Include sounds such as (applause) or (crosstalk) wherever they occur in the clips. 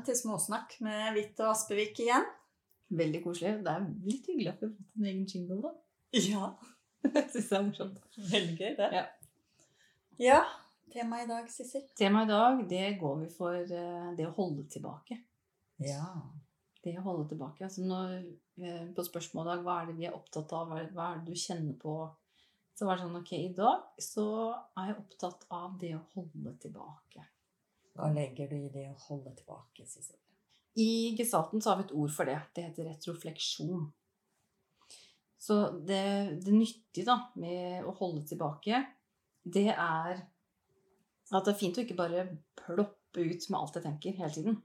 Velkommen til Småsnakk med Hvitt og Aspevik igjen. Veldig koselig. Det er litt hyggelig at vi har fått en egen jingle, da. Ja, (laughs) Jeg synes det er morsomt. veldig gøy det. Ja. Ja, tema i dag, Sissel. Temaet i dag, det går vi for eh, det å holde tilbake. Ja. Det å holde tilbake. Altså når, eh, på spørsmålet hva er det vi er opptatt av, hva er det du kjenner på, så var det sånn, ok, i dag så er jeg opptatt av det å holde tilbake. Hva legger du i det å holde tilbake? I gestalten så har vi et ord for det. Det heter retrofleksjon. Så det, det nyttige da, med å holde tilbake, det er at det er fint å ikke bare ploppe ut med alt jeg tenker hele tiden.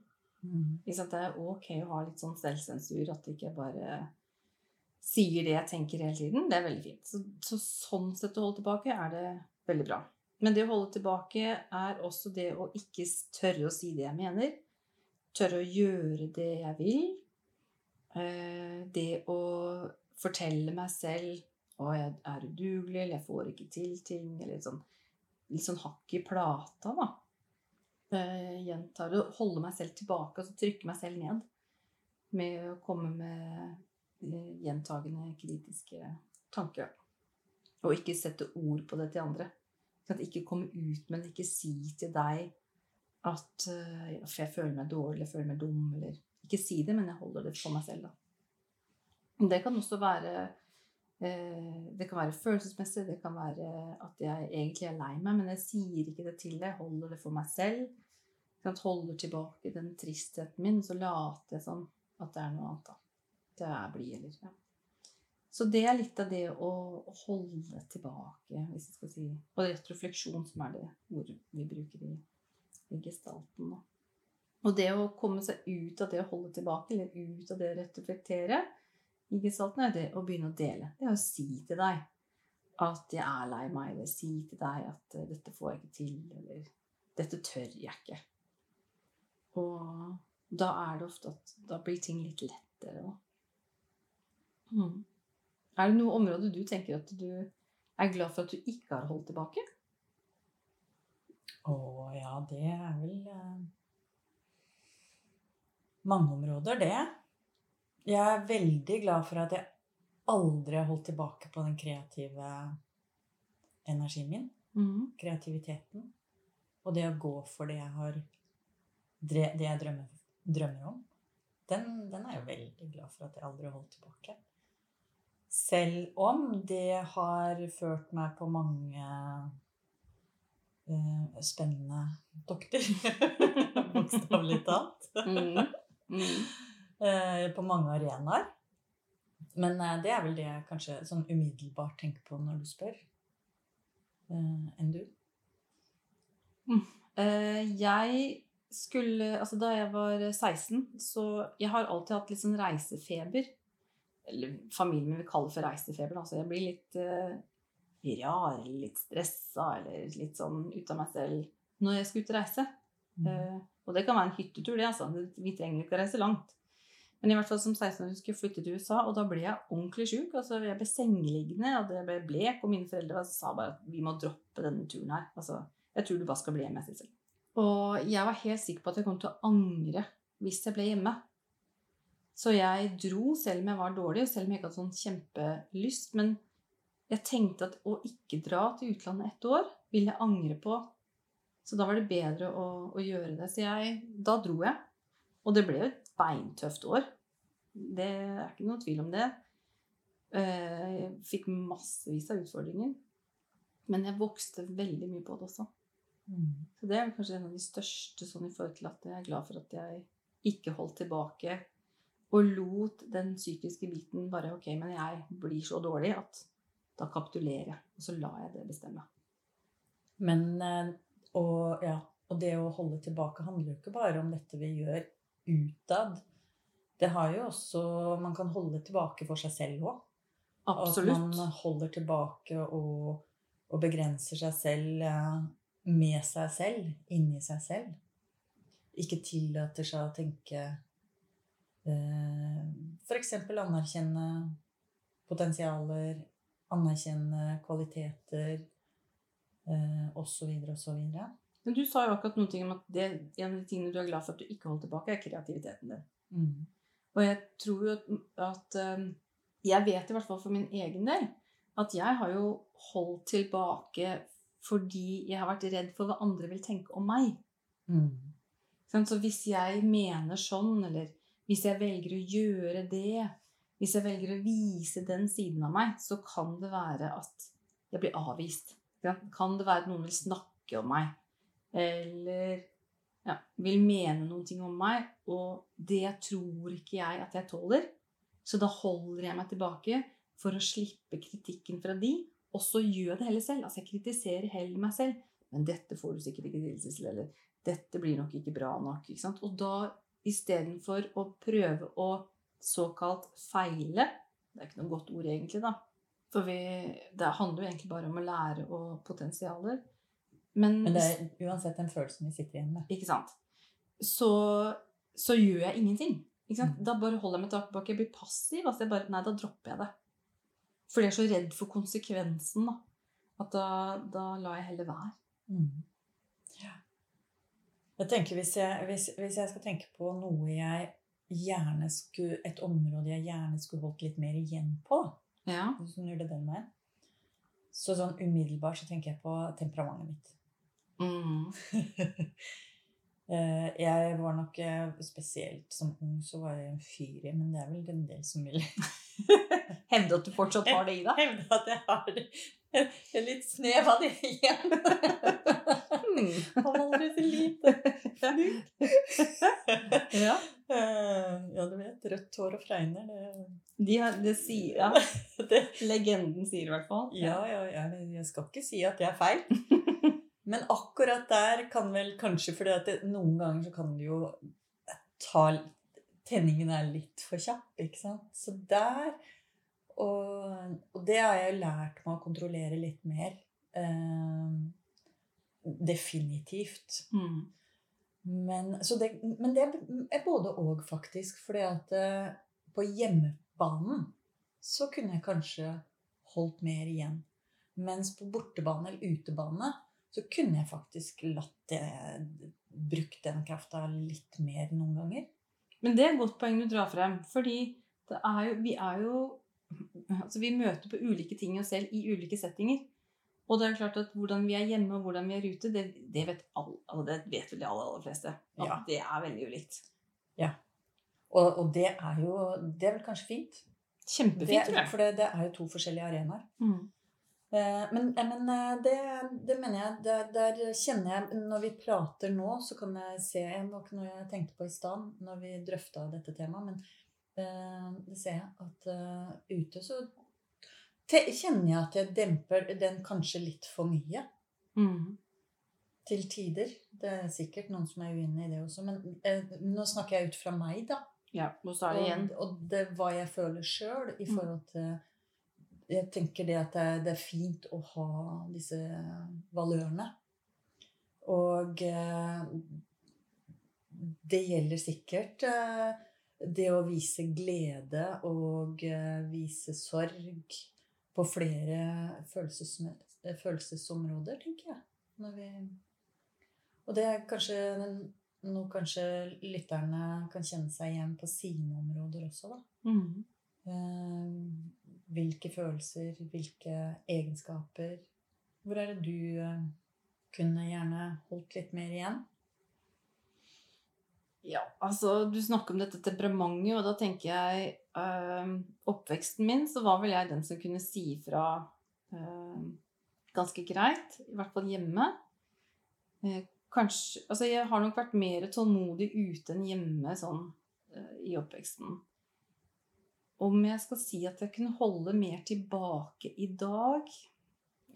Sant? Det er ok å ha litt sånn selvsensur, at jeg ikke bare sier det jeg tenker hele tiden. Det er veldig fint. Så, så sånn sett å holde tilbake er det veldig bra. Men det å holde tilbake er også det å ikke tørre å si det jeg mener. Tørre å gjøre det jeg vil. Eh, Det å fortelle meg selv å, jeg er udugelig, eller jeg får ikke til ting, eller litt sånn, litt sånn hakk i plata, da eh, gjentar det, holde meg selv tilbake og trykke meg selv ned med å komme med eh, gjentagende kritiske tanker. Og ikke sette ord på det til andre. At ikke komme ut det, ikke si til deg at uh, jeg føler meg dårlig, jeg føler meg dum, eller Ikke si det, men jeg holder det for meg selv, da. Det kan også være uh, Det kan være følelsesmessig, det kan være at jeg egentlig er lei meg, men jeg sier ikke det til deg, jeg holder det for meg selv Jeg holder tilbake den tristheten min, så later jeg som at det er noe annet. da. Det er blid, eller ja. Så det er litt av det å holde tilbake, hvis jeg skal si Og retrofleksjon, som er det ordet vi bruker i, i gestalten. Da. Og det å komme seg ut av det å holde tilbake, eller ut av det å retroflektere i gestalten, er det å begynne å dele. Det er å si til deg at jeg er lei meg, eller si til deg at eh, dette får jeg ikke til, eller dette tør jeg ikke. Og da er det ofte at da blir ting litt lettere. òg. Mm. Er det noe område du tenker at du er glad for at du ikke har holdt tilbake? Å ja, det er vel eh, mange områder, det. Jeg er veldig glad for at jeg aldri har holdt tilbake på den kreative energien min. Mm. Kreativiteten. Og det å gå for det jeg har Det jeg drømmer, drømmer om. Den, den er jeg veldig glad for at jeg aldri har holdt tilbake. Selv om det har ført meg på mange uh, spennende dokter. (laughs) Bokstavelig talt. Mm. Mm. (laughs) Eh, på mange arenaer. Men uh, det er vel det jeg kanskje sånn umiddelbart tenker på når du spør. Enn du? Eh, jeg skulle Altså, da jeg var 16, så Jeg har alltid hatt litt sånn reisefeber. Eller familien min vil kalle for reisefeber. Altså, jeg blir litt uh, rar litt stressa eller litt sånn ut av meg selv når jeg skal ut og reise. Eh, og det kan være en hyttetur, det, altså. Vi trenger ikke å reise langt. Men i hvert fall som 16-åring skulle jeg flytte til USA, og da ble jeg ordentlig sjuk. Altså, jeg ble sengeliggende, og jeg ble blek, og mine foreldre sa bare at vi må droppe denne turen her. Altså, jeg tror du bare skal bli hjemme, Sissel. Og jeg var helt sikker på at jeg kom til å angre hvis jeg ble hjemme. Så jeg dro, selv om jeg var dårlig, og selv om jeg ikke hadde sånn kjempelyst. Men jeg tenkte at å ikke dra til utlandet ett år, vil jeg angre på. Så da var det bedre å, å gjøre det. Så jeg, da dro jeg. Og det ble jo et beintøft år. Det er ikke noe tvil om det. Eh, Jeg fikk massevis av utfordringer. Men jeg vokste veldig mye på det også. Mm. Så det er kanskje en av de største sånn i forhold til at jeg er glad for at jeg ikke holdt tilbake og lot den psykiske biten bare Ok, men jeg blir så dårlig at da kapitulerer jeg. Og så lar jeg det bestemme. Men eh, og, ja, og det å holde tilbake handler jo ikke bare om dette vi gjør utad. Det har jo også Man kan holde tilbake for seg selv òg. At man holder tilbake og, og begrenser seg selv eh, med seg selv, inni seg selv. Ikke tillater seg å tenke F.eks. anerkjenne potensialer, anerkjenne kvaliteter, eh, osv., osv. Men du sa jo akkurat noen ting om at det, en av de tingene du er glad for at du ikke holdt tilbake, er kreativiteten din. Mm. Og jeg tror jo at, um, Jeg vet i hvert fall for min egen del at jeg har jo holdt tilbake fordi jeg har vært redd for hva andre vil tenke om meg. Mm. Så hvis jeg mener sånn, eller hvis jeg velger å gjøre det, hvis jeg velger å vise den siden av meg, så kan det være at jeg blir avvist. Kan det være at noen vil snakke om meg, eller ja, vil mene noen ting om meg, og det tror ikke jeg at jeg tåler. Så da holder jeg meg tilbake for å slippe kritikken fra de, og så gjør jeg det heller selv. Altså jeg kritiserer heller meg selv. Men dette får du sikkert ikke til, eller dette blir nok ikke bra nok. Ikke? Og da istedenfor å prøve å såkalt feile Det er ikke noe godt ord egentlig, da. For vi, det handler jo egentlig bare om å lære og potensialer. Men, Men det er uansett den følelsen vi sitter igjen med. ikke sant? Så, så gjør jeg ingenting. Mm. Da bare holder jeg meg tilbake. Jeg blir passiv. Altså jeg bare, nei, da dropper jeg det. Fordi jeg er så redd for konsekvensen. da. At da, da lar jeg heller være. Mm. Jeg tenker hvis jeg, hvis, hvis jeg skal tenke på noe jeg gjerne skulle Et område jeg gjerne skulle holdt litt mer igjen på, Ja. gjør det den veien, så sånn umiddelbart så tenker jeg på temperamentet mitt. Mm. (laughs) Eh, Jeg var nok eh, spesielt som ung så var jeg en fyr i, men det er vel en del som vil (laughs) Hevde at du fortsatt har det i deg? (laughs) hevde at jeg har en- en litt snev av det igjen. Mm. Han aldri så lite. Ja. Eh, Ja, du vet. Rødt hår og fregner, det, De har, det sier, ja. (laughs) det Legenden sier i hvert fall. Ja, ja, ja, jeg skal ikke si at det er feil. (laughs) Men akkurat der kan vel kanskje fordi at det, noen ganger så kan du jo ta Tenningen er litt for kjapp, ikke sant? Så der Og, og det har jeg lært meg å kontrollere litt mer. Eh, definitivt. Mm. Men, så det, men det er både og, faktisk. Fordi at eh, på hjemmebanen så kunne jeg kanskje holdt mer igjen. Mens på bortebane eller utebane så kunne jeg faktisk latt det Brukt den krafta litt mer noen ganger. Men det er et godt poeng du drar frem. Fordi det er jo, vi er jo Altså, vi møter på ulike ting i oss selv i ulike settinger. Og det er klart at hvordan vi er hjemme og hvordan vi er ute, det, det vet alle, altså det vet vel de aller, aller fleste. At Ja. det er veldig ulikt. Og, og det er jo Det er vel kanskje fint. Kjempefint, tror jeg. for det, det er jo to forskjellige arenaer. Mm. Eh, Men, eh, men eh, det, det mener jeg der, der kjenner jeg Når vi prater nå, så kan jeg se Det var ikke noe jeg tenkte på i stad når vi drøfta dette temaet, men det ser jeg at uh, ute så kjenner jeg at jeg demper den kanskje litt for mye. Mm. Til tider. Det er sikkert noen som er uenig i det også, men uh, nå snakker jeg ut fra meg, da. Ja, og Og, det hva jeg føler sjøl i Mm. forhold til Jeg tenker det at det det er fint å ha disse valørene. Og uh, det gjelder sikkert eh, det å vise glede og eh, vise sorg på flere følelsesområder, tenker jeg. Når vi og det er kanskje noe kanskje lytterne kan kjenne seg igjen på sine områder også, da. mm. Eh, hvilke følelser, hvilke egenskaper Hvor er det du eh, kunne gjerne holdt litt mer igjen? Ja, altså du snakker om dette temperamentet, og da tenker jeg øh, Oppveksten min, så var vel jeg den som kunne si ifra øh, ganske greit. I hvert fall hjemme. Eh, kanskje Altså jeg har nok vært mer tålmodig ute enn hjemme sånn øh, i oppveksten. Om jeg skal si at jeg kunne holde mer tilbake i dag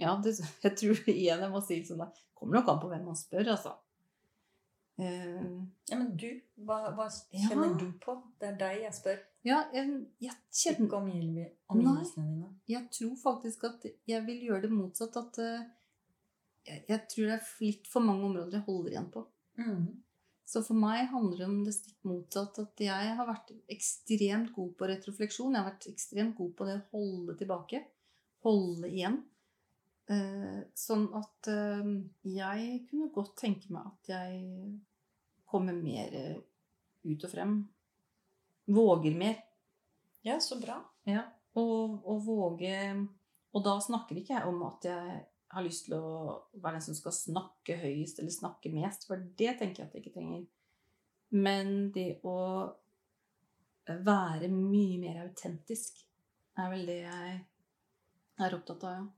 Ja, det, (laughs) jeg tror igjen jeg må si sånn Det Kommer nok an på hvem man spør, altså. Eh, Ja, men du, hva, hva Ja. kjenner du på? Det er deg jeg spør. Ja, jeg, jeg kjenner Ikke omgivelsene dine. Jeg tror faktisk at jeg vil gjøre det motsatt. At eh, jeg, jeg tror det er litt for mange områder jeg holder igjen på. Mm. Så for meg handler det om det stikk motsatt. At jeg har vært ekstremt god på retrofleksjon. Jeg har vært ekstremt god på det å holde tilbake. Holde igjen. Eh, sånn at jeg kunne godt tenke meg at jeg kommer mer eh, ut og frem. Våger mer. Ja, så bra. Ja. Og, og våge Og da snakker ikke jeg om at jeg har lyst til å være den som skal snakke høyest eller snakke mest, for det tenker jeg at jeg ikke trenger. Men det å være mye mer autentisk er vel det jeg er opptatt av, ja.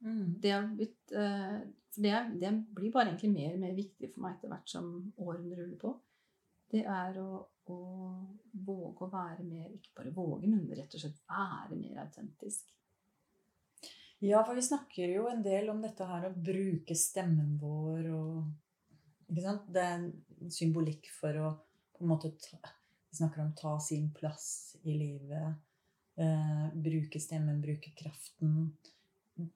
Mm. Det, har blitt, eh, for det, det blir bare egentlig mer og mer viktig for meg etter hvert som årene ruller på. Det er å, å våge å være mer Ikke bare våge, men rett og slett være mer autentisk. Ja, for vi snakker jo en del om dette her å bruke stemmen vår og Ikke sant? Det er en symbolikk for å på en måte ta Vi snakker om ta sin plass i livet. Eh, bruke stemmen, bruke kraften.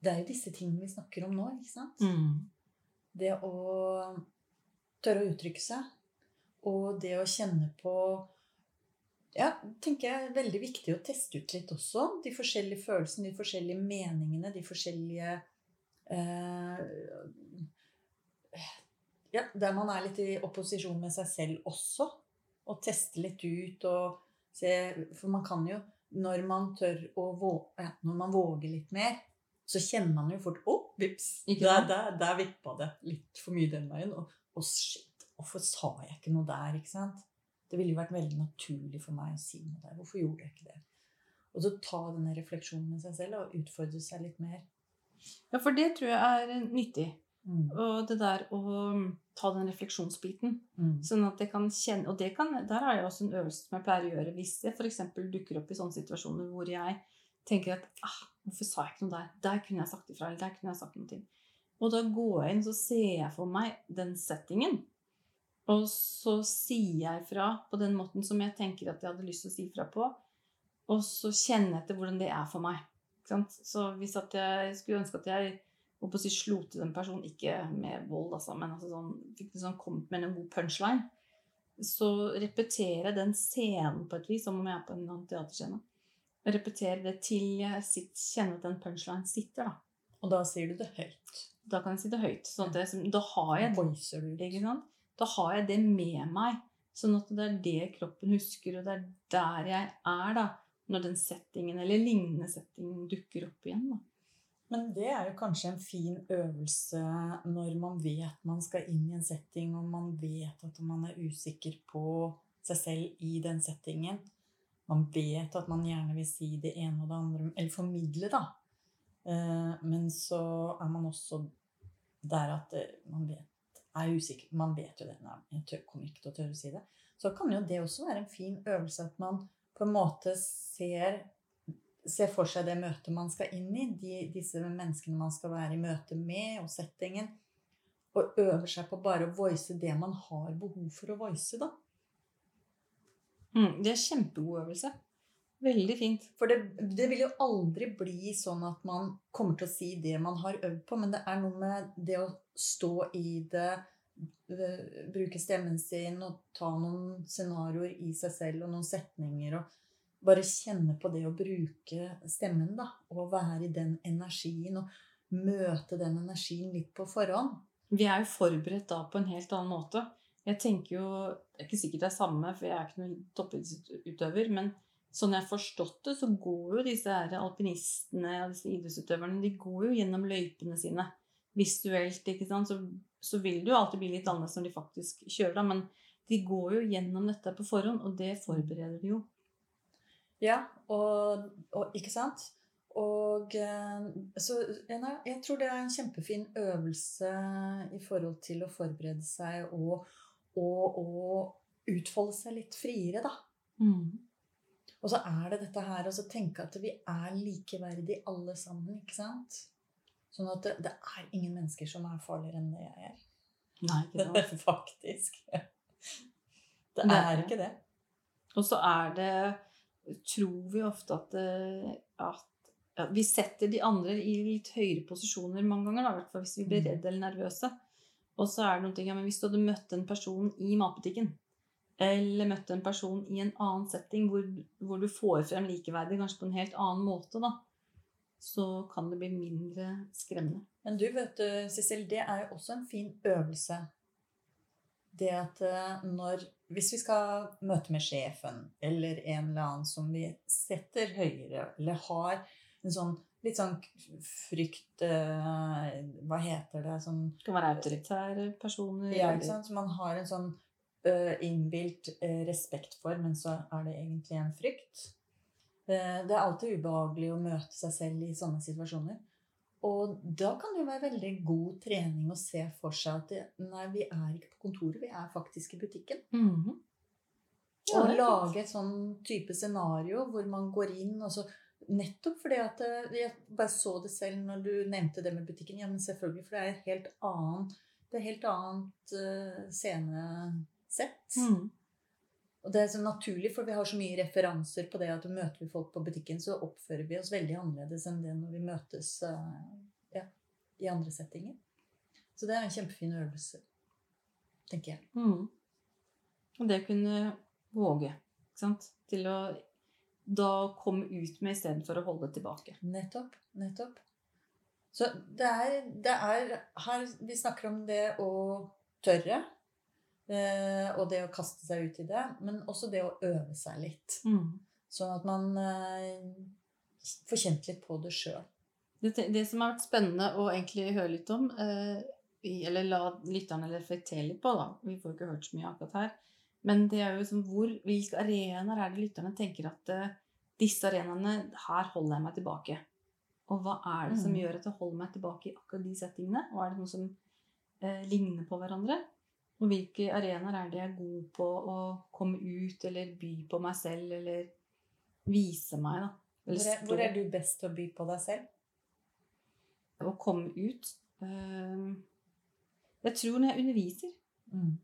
Det er jo disse tingene vi snakker om nå, ikke sant? Det å tørre å uttrykke seg. Og det å kjenne på Ja, tenker jeg er veldig viktig å teste ut litt også. De forskjellige følelsene, de forskjellige meningene, de forskjellige eh, Ja, der man er litt i opposisjon med seg selv også. Og teste litt ut og se For man kan jo, når man tør å våge, ja, når man våger litt mer, så kjenner man jo fort Å, vips! Der, der, der vippa det litt for mye den veien. Og, og shit, hvorfor sa jeg ikke noe der? ikke sant? Det ville jo vært veldig naturlig for meg å si noe der. Hvorfor gjorde jeg ikke det? Og så ta denne refleksjonen med seg selv og utfordre seg litt mer. Ja, for det tror jeg er nyttig. Mm. Og det der å ta den refleksjonsbiten. Mm. Sånn at jeg kan kjenne Og det kan, der har jeg også en øvelse som jeg pleier å gjøre hvis jeg f.eks. dukker opp i sånne situasjoner hvor jeg tenker at ah, hvorfor sa jeg ikke noe der? Der kunne jeg sagt ifra. Eller der kunne jeg sagt noe. til. Og da går jeg inn så ser jeg for meg den settingen. Og så sier jeg fra på den måten som jeg tenker at jeg hadde lyst til å si fra på. Og så kjenner jeg etter hvordan det er for meg. Så hvis jeg skulle ønske at jeg å si, slo til den personen, ikke med vold, altså, men altså sånn, fikk liksom kommet med en god punchline, så repeterer jeg den scenen på et vis, som om jeg er på en annen teaterscene. Jeg repeterer det til jeg kjenner at den punchline sitter. Da. Og da sier du det høyt. da kan jeg si det høyt. Sånn at jeg, da har jeg? Da har jeg det med meg. Sånn at det er det kroppen husker, og det er der jeg er da, når den settingen eller lignende settingen dukker opp igjen. da. Men det er jo kanskje en fin øvelse når man vet man skal inn i en setting, og man vet at man er usikker på seg selv i den settingen. Man vet at man gjerne vil si det ene og det andre, eller formidle, da. Eh, Men så er man også der at eh, man vet, er usikker. Man vet jo det. Nei, jeg kommer ikke til å tørre å si det. Så kan jo det også være en fin øvelse at man på en måte ser ser for seg det møtet man skal inn i, de, disse menneskene man skal være i møte med, og settingen. Og øver seg på bare å voice det man har behov for å voice, da. Mm, det er kjempegod øvelse. Veldig fint. For det, det vil jo aldri bli sånn at man kommer til å si det man har øvd på, men det er noe med det å stå i det, øh, bruke stemmen sin og ta noen scenarioer i seg selv og noen setninger og bare kjenne på det å bruke stemmen, da. Og være i den energien og møte den energien litt på forhånd. Vi er jo forberedt da på en helt annen måte. Jeg tenker jo, Det er ikke sikkert det er samme, for jeg er ikke noen toppidrettsutøver. Men sånn jeg har forstått det, så går jo disse her alpinistene og disse idrettsutøverne de går jo gjennom løypene sine visuelt. ikke sant? Så, så vil det jo alltid bli litt annerledes når de faktisk kjører, da. Men de går jo gjennom dette på forhånd, og det forbereder de jo. Ja, og, og ikke sant? Og eh, så jeg tror det er en kjempefin øvelse i forhold til å forberede seg og, og, og utfolde seg litt friere, da. Og så er det dette her å så tenke at vi er likeverdige alle sammen, ikke sant? Sånn at det, det er ingen mennesker som er farligere enn det jeg er. Nei, ikke (laughs) sant? Faktisk. Det er det. ikke det. Og så er det Tror vi ofte at, at ja, Vi setter de andre i litt høyere posisjoner mange ganger, da, hvis vi blir Mm. redde eller nervøse. Og så er det noen ting, ja, men Hvis du hadde møtt en person i matbutikken, eller møtt en person i en annen setting hvor, hvor du får frem likeverdig, kanskje på en helt annen måte, da, så kan det bli mindre skremmende. Men du vet du, Sissel, det er jo også en fin øvelse. Det at eh, når Hvis vi skal møte med sjefen eller en eller annen som vi setter høyere, eller har en sånn litt sånn frykt eh, Hva heter det? Sånn Det kan være autoritære personer. Ja, ikke sant? Så man har en sånn uh, innbilt eh, respekt for, men så er det egentlig en frykt. Eh, det er alltid ubehagelig å møte seg selv i sånne situasjoner. Og da kan det jo være veldig god trening å se for seg at det, nei, vi er ikke på kontoret, vi er faktisk i butikken. Mhm. Ja, og lage et sånn type scenario hvor man går inn og så Nettopp fordi at eh, Jeg bare så det selv når du nevnte det med butikken. Ja, men selvfølgelig, for det er et helt annet Det er helt annet eh, scenesett. Mm. Og det er så naturlig, for vi har så mye referanser på det at møter vi folk på butikken, så oppfører vi oss veldig annerledes enn det når vi møtes eh, ja, i andre settinger. Så det er en kjempefin øvelse, tenker jeg. Mm. Og det å kunne våge, ikke sant? Til å da komme ut med istedenfor å holde tilbake. Nettopp. Nettopp. Så det er, det er her vi snakker om det å tørre. Eh, og det å kaste seg ut i det. Men også det å øve seg litt. Mm. Sånn at man eh, får kjent litt på det sjøl. Det, det som har vært spennende å egentlig høre litt om, eh, eller la lytterne reflektere litt på, da Vi får ikke hørt så mye akkurat her. Men det er jo liksom hvor, hvilke arenaer er det lytterne tenker at eh, disse arenaene, her holder jeg meg tilbake. Og hva er det som Mm. gjør at jeg holder meg tilbake i akkurat de settingene? Og er det noe som eh, ligner på hverandre? Og hvilke arenaer er det jeg er god på å komme ut eller by på meg selv, eller vise meg, da? Hvor, er- hvor er du best til å by på deg selv? å komme ut. Eh, Jeg tror når jeg underviser Mm.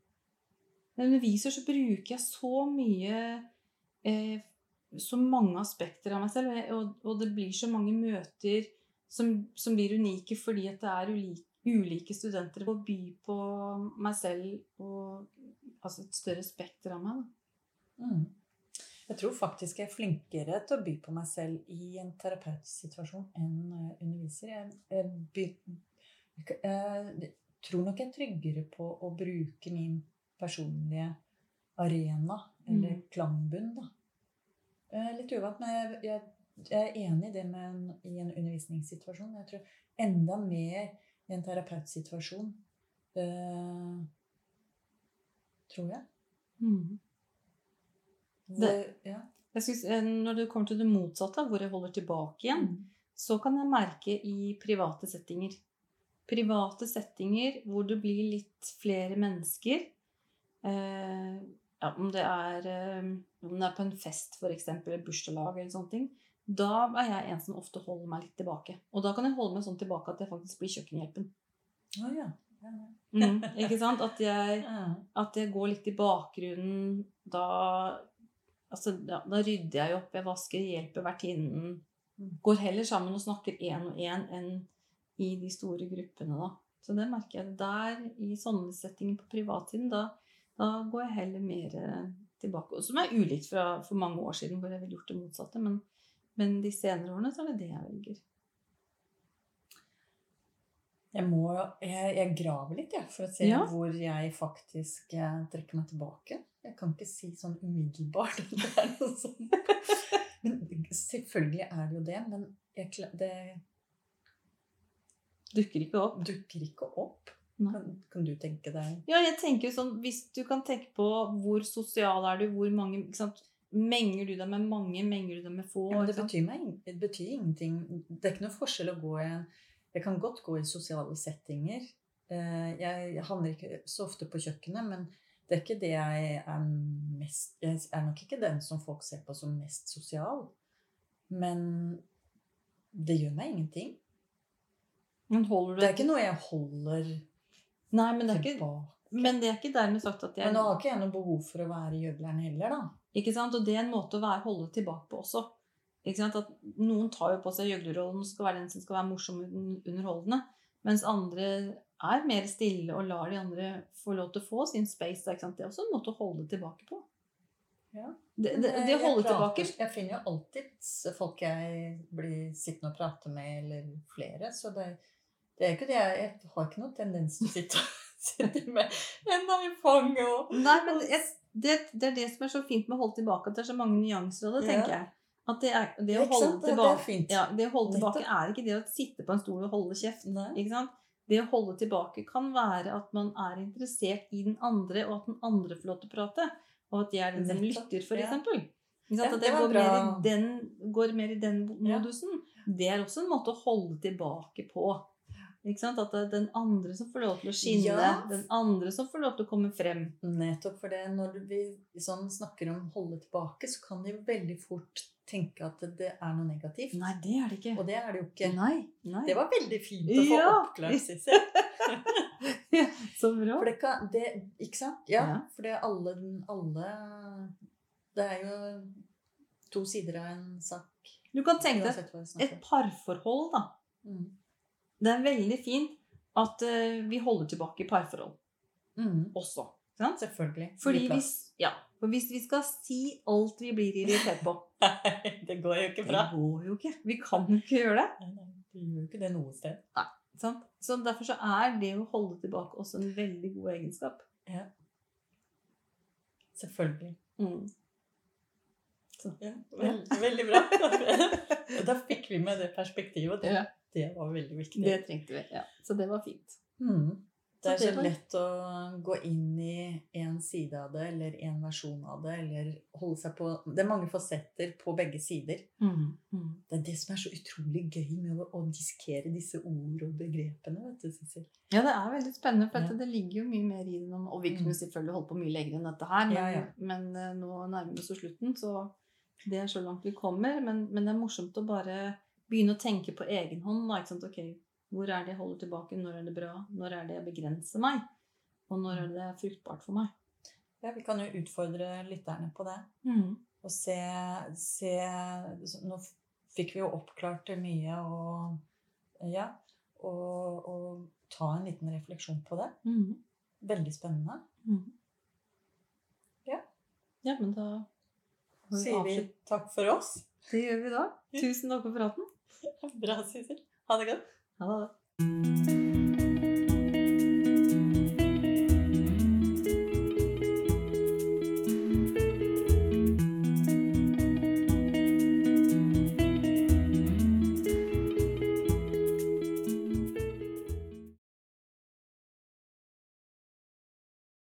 Når jeg underviser, så bruker jeg så mye eh, Så mange aspekter av meg selv. og Og, det blir så mange møter som, som blir unike fordi det er ulike, ulike studenter å by på meg selv og altså et større spekter av meg. Mm. Jeg tror faktisk jeg er flinkere til å by på meg selv i en terapeutsituasjon enn jeg underviser. Jeg, jeg, by, jeg tror nok jeg er tryggere på å bruke min personlige arena, eller Mm. klangbunn, da. Er litt uvant, men jeg, jeg, jeg er enig i det med en, i en undervisningssituasjon. Jeg tror enda mer i en terapeutsituasjon. eh, tror jeg. Hvor, ja. Jeg synes, eh, når det kommer til det motsatte, hvor jeg holder tilbake igjen, så kan jeg merke i private settinger. Private settinger hvor det blir litt flere mennesker. Eh, ja, om, det er, eh, om det er på en fest, f.eks., bursdagslag eller sånne ting. Da er jeg en som ofte holder meg litt tilbake. Og da kan jeg holde meg sånn tilbake at jeg faktisk blir kjøkkenhjelpen. Oh, ja. ja. Mm, ikke sant? At jeg, (laughs) at jeg går litt i bakgrunnen. Da, altså, da, da rydder jeg opp, jeg vasker, hjelper vertinnen. Mm. Går heller sammen og snakker én og én enn i de store gruppene, da. Så det merker jeg der, i sånne settinger på privatsiden, da, da går jeg heller mer eh, tilbake. Som er ulikt fra for mange år siden, hvor jeg ville gjort det motsatte. Men, men de senere årene så er det det jeg velger. Jeg, må, jeg, jeg graver litt, jeg, for å se Ja. hvor jeg faktisk eh, trekker meg tilbake. Jeg kan ikke si sånn umiddelbart at det er noe sånt. (laughs) Men selvfølgelig er det jo det, men jeg, det Dukker ikke opp. dukker ikke opp. Kan, kan du tenke deg Ja, jeg tenker jo sånn, Hvis du kan tenke på hvor sosial er du, hvor mange ikke sant? Menger du deg med mange, menger du deg med få? ja, det, betyr meg, det betyr ingenting. Det er ikke noe forskjell å gå i en Jeg kan godt gå i sosiale settinger. Eh, Jeg handler ikke så ofte på kjøkkenet, men det er ikke det jeg er mest Jeg er nok ikke den som folk ser på som mest sosial. Men det gjør meg ingenting. Men holder du Det er ikke noe jeg holder Nei, men det er ikke, tilbake. men det er ikke dermed sagt at jeg Men nå har ikke noe behov for å være gjøgleren heller, da. Ikke sant? Og det er en måte å være, holde tilbake på også. Ikke sant? At noen tar jo på seg gjøglerrollen og skal være den som skal være morsom og underholdende. Mens andre er mer stille og lar de andre få lov til å få sin space. da, Ikke sant? Det er også en måte å holde tilbake på. Ja. Det, det, det å holde tilbake Jeg finner jo alltid folk jeg blir sittende og prate med, eller flere. Så det, det er ikke det. Jeg, jeg har ikke noen tendens til å sitte, (laughs) sitte med hendene i fanget og Nei, men jeg, det, det er det som er så fint med å holde tilbake, at det er så mange nyanser av det, tenker jeg. At det, er, det å holde tilbake, ja, det å holde tilbake er ikke det å sitte på en stol og holde kjeft. Ikke sant? Det å holde tilbake kan være at man er interessert i den andre, og at den andre får lov til å prate. Og at jeg er den som lytter, for ja. at det går mer, i den, går mer i den modusen. Det er også en måte å holde tilbake på. At det er den andre som får lov til å skinne. Ja. Den andre som får lov til å komme frem. Nettopp for det. Når vi sånn snakker om holde tilbake, så kan de veldig fort tenke at det er noe negativt. Nei, det er det ikke. Og det er det jo ikke. Nei. nei. Det var veldig fint å få Ja. oppklart, Sissel. (laughs) Så bra. For det kan det, Ikke sant? Ja. Ja. For det alle, alle Det er jo to sider av en sak. Du kan tenke deg et parforhold, da. Mm. Det er veldig fint at eh, vi holder tilbake i parforhold Mm. også. Sant? Selvfølgelig. Fordi hvis, ja, for hvis vi skal si alt vi blir irritert på (laughs) Nei, det går jo ikke Det går jo ikke. Vi kan ikke gjøre det. Nei, nei, Det gjør jo ikke det noe sted. Sant? Så derfor så er det å holde tilbake også en veldig god egenskap. Selvfølgelig. Mm. Ja, veldig, veldig bra. (laughs) da fikk vi med det perspektivet. Det, Ja. Det var veldig viktig. Det trengte vi. Ja. Så det var fint. Mm. Det er Så det lett å gå inn i en side av det, eller en versjon av det, eller holde seg på Det er mange fasetter på begge sider. Mm. Mm. Det er det som er så utrolig gøy med å, diskere disse ord og begrepene. vet du, Sissel. Ja, det er veldig spennende, for Ja. det ligger jo mye mer i det. nå. Og vi kunne Mm. selvfølgelig holdt på mye lenger enn dette her, men, Ja, ja. men eh, nå nærmer vi oss slutten, så det er så langt vi kommer. Men, men det er morsomt å bare begynne å tenke på egen hånd. Da, ikke sant? Okay, hvor er det jeg holder tilbake? Når er det bra? Når er det jeg begrenser meg? Og når er det fruktbart for meg? Ja, Vi kan jo utfordre lytterne på det. Mm. Og se, se Nå fikk vi jo oppklart mye, og ja. Og, og ta en liten refleksjon på det. Mm. Veldig spennende. Mm. Ja. Ja, men da Sier vi takk for oss. Det gjør vi da. Tusen takk for praten. Bra, Sissel. Ha det godt. Ha det.